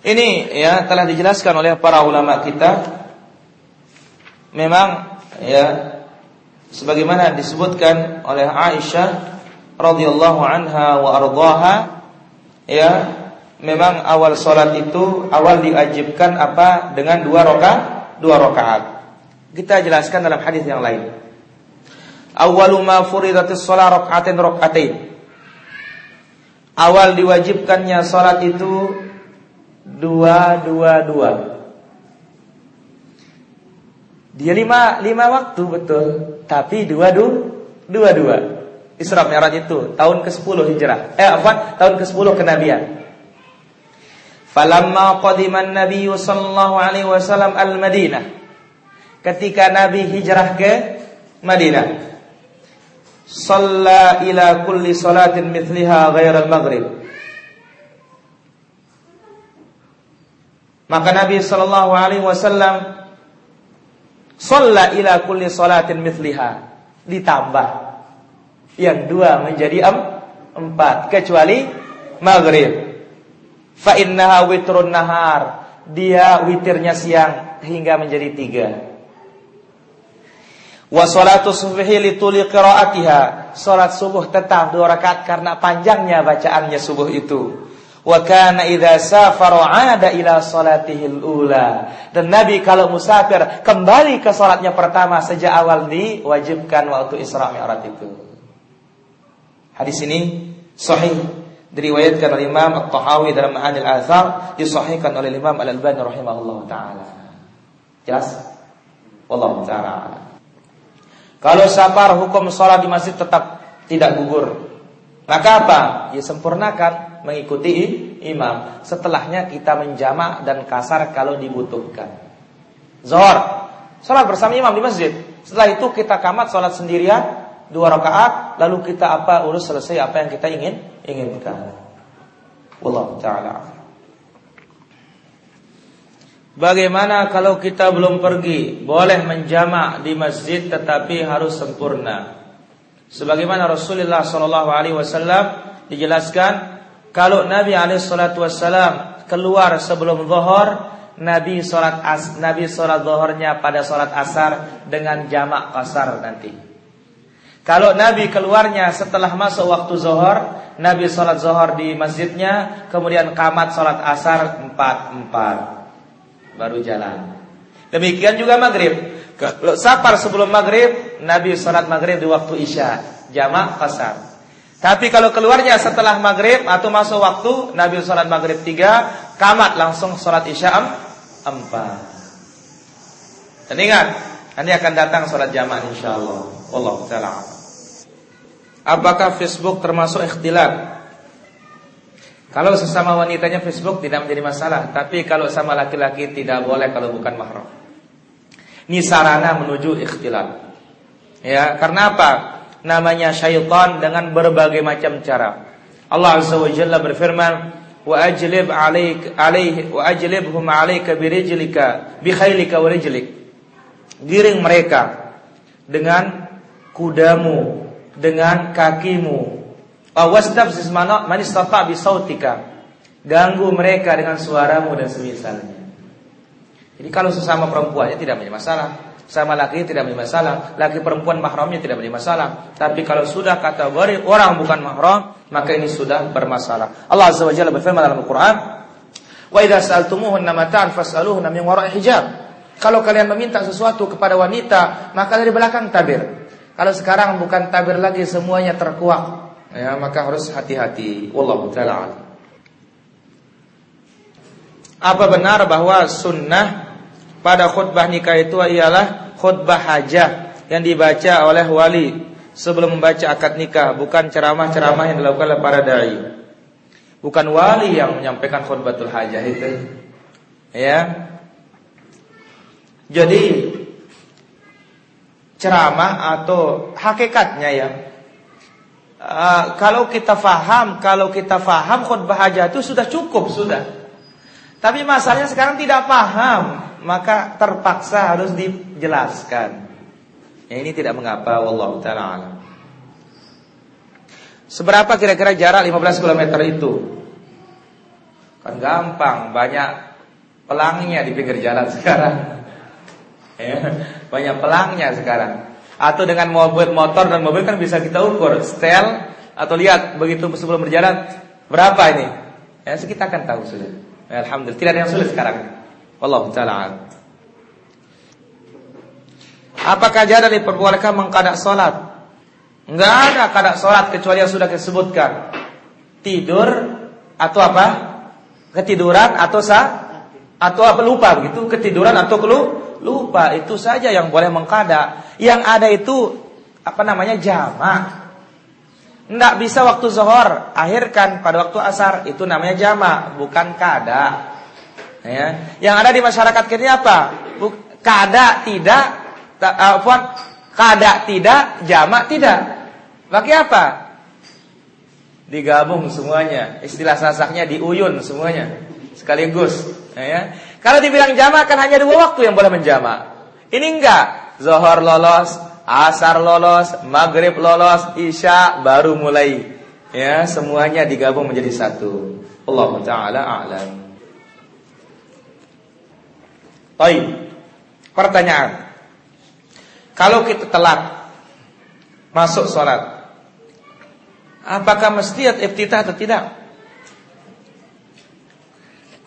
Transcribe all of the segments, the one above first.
Ini ya telah dijelaskan oleh para ulama kita. Memang ya sebagaimana disebutkan oleh Aisyah radhiyallahu anha wa ardhaha ya memang awal salat itu awal diwajibkan apa? Dengan dua rakaat dua rakaat kita jelaskan dalam hadis yang lain. Awwalu ma furidatis shalah rakaatin rakaatain awal diwajibkannya salat itu dua dua dua. Dia lima, lima waktu betul. Tapi dua dua Dua dua. Isra Mi'raj itu tahun ke-10 hijrah. Eh apa? Tahun ke-10 kenabian. Falamma qadiman Nabi sallallahu alaihi wasallam al-Madinah. Ketika Nabi hijrah ke Madinah. Salla ila kulli salatin mithliha al maghrib Maka Nabi sallallahu alaihi wasallam Sholla ila kulli salatin mithliha. Ditambah. Yang dua menjadi em, empat. Kecuali maghrib. Fa innaha witrun nahar. Dia witirnya siang hingga menjadi tiga. Wa salatu subhi lituli qiraatiha. Salat subuh tetap dua rakaat karena panjangnya bacaannya subuh itu. Wa kana idza safara 'ada ila salatihil ula. Dan Nabi kalau musafir kembali ke salatnya pertama sejak awal diwajibkan waktu Isra Mi'raj itu. Hadis ini sahih diriwayatkan oleh Imam At-Tahawi dalam Ma'anil Athar disahihkan oleh Imam Al-Albani rahimahullah taala. Jelas? Wallahu taala. Kalau safar hukum salat di masjid tetap tidak gugur. Maka apa? Ya sempurnakan mengikuti imam. Setelahnya kita menjamak dan kasar kalau dibutuhkan. Zohor, sholat bersama imam di masjid. Setelah itu kita kamat sholat sendirian dua rakaat, lalu kita apa urus selesai apa yang kita ingin inginkan. Wallahu taala. Bagaimana kalau kita belum pergi? Boleh menjamak di masjid tetapi harus sempurna. Sebagaimana Rasulullah Shallallahu Alaihi Wasallam dijelaskan kalau Nabi Alaihi Wasallam keluar sebelum zuhur, Nabi sholat as, Nabi sholat zuhurnya pada sholat asar dengan jamak kasar nanti. Kalau Nabi keluarnya setelah masuk waktu zuhur, Nabi sholat zuhur di masjidnya, kemudian kamat sholat asar empat empat, baru jalan. Demikian juga maghrib. Kalau safar sebelum maghrib, Nabi sholat maghrib di waktu isya, jamak kasar. Tapi kalau keluarnya setelah maghrib atau masuk waktu, Nabi sholat maghrib tiga, kamat langsung sholat isya empat. Dan ingat, nanti akan datang sholat jamak insya Allah. Allah taala. Apakah Facebook termasuk ikhtilat? Kalau sesama wanitanya Facebook tidak menjadi masalah, tapi kalau sama laki-laki tidak boleh kalau bukan mahram. Ini sarana menuju ikhtilaf. Ya, karena apa? Namanya syaitan dengan berbagai macam cara. Allah Azza wa Jalla berfirman, "Wa ajlib 'alaik 'alaihi wa ajlibhum 'alaika birijlika bi khailika wa rijlik." Giring mereka dengan kudamu, dengan kakimu. Awastafziz man istata bi sautika. Ganggu mereka dengan suaramu dan semisalnya. Jadi kalau sesama perempuannya tidak menjadi masalah, sama laki tidak menjadi masalah, laki perempuan mahramnya tidak menjadi masalah. Tapi kalau sudah kategori orang bukan mahram, maka ini sudah bermasalah. Allah Azza wa Jalla berfirman dalam Al-Qur'an, "Wa idza sa'altumuhunna mata'an fas'aluhunna min wara'i hijab." Kalau kalian meminta sesuatu kepada wanita, maka dari belakang tabir. Kalau sekarang bukan tabir lagi semuanya terkuak, ya maka harus hati-hati. Wallahu taala. Apa benar bahwa sunnah pada khutbah nikah itu ialah khutbah hajah yang dibaca oleh wali sebelum membaca akad nikah, bukan ceramah-ceramah yang dilakukan oleh para dai. Bukan wali yang menyampaikan khutbatul hajah itu. Ya. Jadi ceramah atau hakikatnya ya. Uh, kalau kita faham, kalau kita faham khutbah hajah itu sudah cukup sudah. Tapi masalahnya sekarang tidak paham maka terpaksa harus dijelaskan. Ya, ini tidak mengapa wallahu taala Seberapa kira-kira jarak 15 km itu? Kan gampang, banyak pelangnya di pinggir jalan sekarang. Ya, banyak pelangnya sekarang. Atau dengan mobil motor dan mobil kan bisa kita ukur setel atau lihat begitu sebelum berjalan berapa ini. Ya, kita akan tahu sudah. Ya, Alhamdulillah tidak ada yang sulit sekarang. Wallahu taala. Apakah jadah diperbolehkan mengkadak salat? Enggak ada kadak salat kecuali yang sudah disebutkan. Tidur atau apa? Ketiduran atau sa atau apa lupa begitu? Ketiduran atau kelu lupa itu saja yang boleh mengkada. Yang ada itu apa namanya jama. Tidak bisa waktu zuhur, akhirkan pada waktu asar itu namanya jama, bukan kada. Ya. Yang ada di masyarakat kita apa? Kada tidak, ta, uh, kada tidak, jama tidak. Bagi apa? Digabung semuanya. Istilah sasaknya diuyun semuanya sekaligus. Ya. Kalau dibilang jama kan hanya dua waktu yang boleh menjama. Ini enggak. Zohor lolos, asar lolos, maghrib lolos, isya baru mulai. Ya, semuanya digabung menjadi satu. Allah taala a'lam. Baik. Pertanyaan. Kalau kita telat masuk sholat, apakah mesti iftitah atau tidak?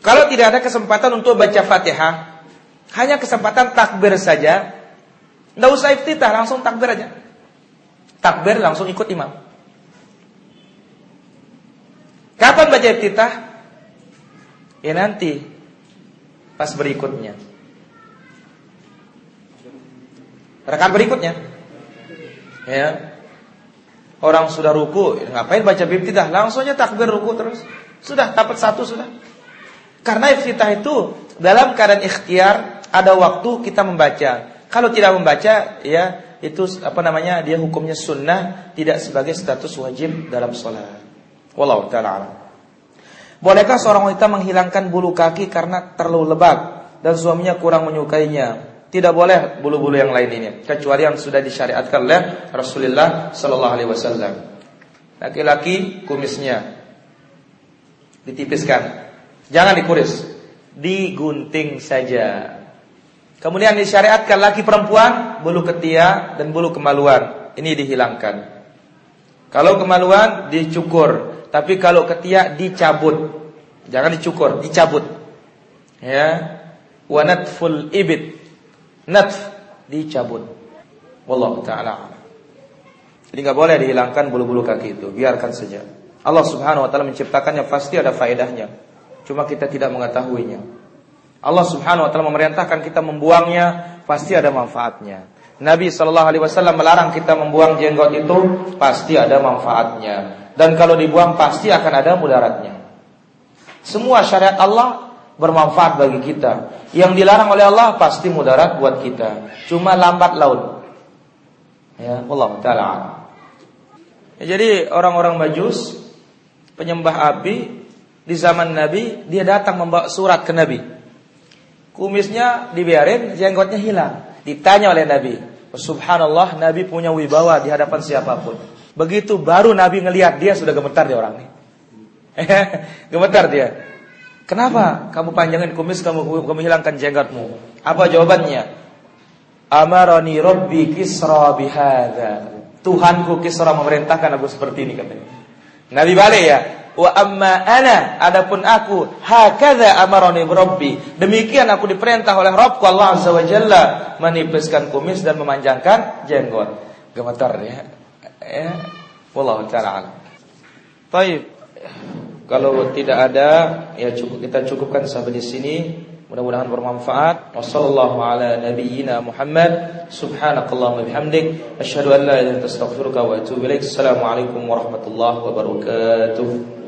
Kalau tidak ada kesempatan untuk baca Fatihah, hanya kesempatan takbir saja, tidak usah iftitah, langsung takbir aja. Takbir langsung ikut imam. Kapan baca iftitah? Ya nanti pas berikutnya. Rekan berikutnya. Ya. Orang sudah ruku, ngapain baca iftitah? Langsungnya takbir ruku terus. Sudah dapat satu sudah. Karena iftitah itu dalam keadaan ikhtiar ada waktu kita membaca. Kalau tidak membaca, ya itu apa namanya dia hukumnya sunnah, tidak sebagai status wajib dalam sholat. Wallahu taala Bolehkah seorang wanita menghilangkan bulu kaki karena terlalu lebat dan suaminya kurang menyukainya? Tidak boleh bulu-bulu yang lain ini, kecuali yang sudah disyariatkan oleh Rasulullah Sallallahu Alaihi Wasallam. Laki-laki kumisnya ditipiskan, jangan dikuris, digunting saja. Kemudian disyariatkan laki perempuan bulu ketiak dan bulu kemaluan. Ini dihilangkan. Kalau kemaluan dicukur, tapi kalau ketiak dicabut. Jangan dicukur, dicabut. Ya. Wa natful ibit. Natf dicabut. Wallahu taala. Jadi nggak boleh dihilangkan bulu-bulu kaki itu, biarkan saja. Allah Subhanahu wa taala menciptakannya pasti ada faedahnya. Cuma kita tidak mengetahuinya. Allah Subhanahu wa taala memerintahkan kita membuangnya, pasti ada manfaatnya. Nabi Shallallahu alaihi wasallam melarang kita membuang jenggot itu, pasti ada manfaatnya. Dan kalau dibuang pasti akan ada mudaratnya. Semua syariat Allah bermanfaat bagi kita. Yang dilarang oleh Allah pasti mudarat buat kita. Cuma lambat laun. Ya, Allah taala. Ya, jadi orang-orang Majus penyembah api di zaman Nabi dia datang membawa surat ke Nabi. Kumisnya dibiarin, jenggotnya hilang. Ditanya oleh Nabi. Subhanallah, Nabi punya wibawa di hadapan siapa pun. Begitu baru Nabi ngelihat dia sudah gemetar dia orang ini. gemetar dia. Kenapa kamu panjangin kumis, kamu kamu hilangkan jenggotmu? Apa jawabannya? Amaroni Robbi Kisra bihada. Tuhanku Kisra memerintahkan aku seperti ini katanya. Nabi balik ya, Wa amma ana adapun aku hakadha amaroni rabbi. Demikian aku diperintah oleh Rabbku Allah Azza wa Jalla menipiskan kumis dan memanjangkan jenggot. Gemetar ya. Ya. Wallahu taala Baik. Kalau tidak ada ya cukup kita cukupkan sampai di sini. Mudah-mudahan bermanfaat. Wassallallahu ala nabiyyina Muhammad. Subhanakallahumma bihamdik asyhadu an la ilaha illa anta astaghfiruka wa atubu ilaik. Assalamualaikum warahmatullahi wabarakatuh.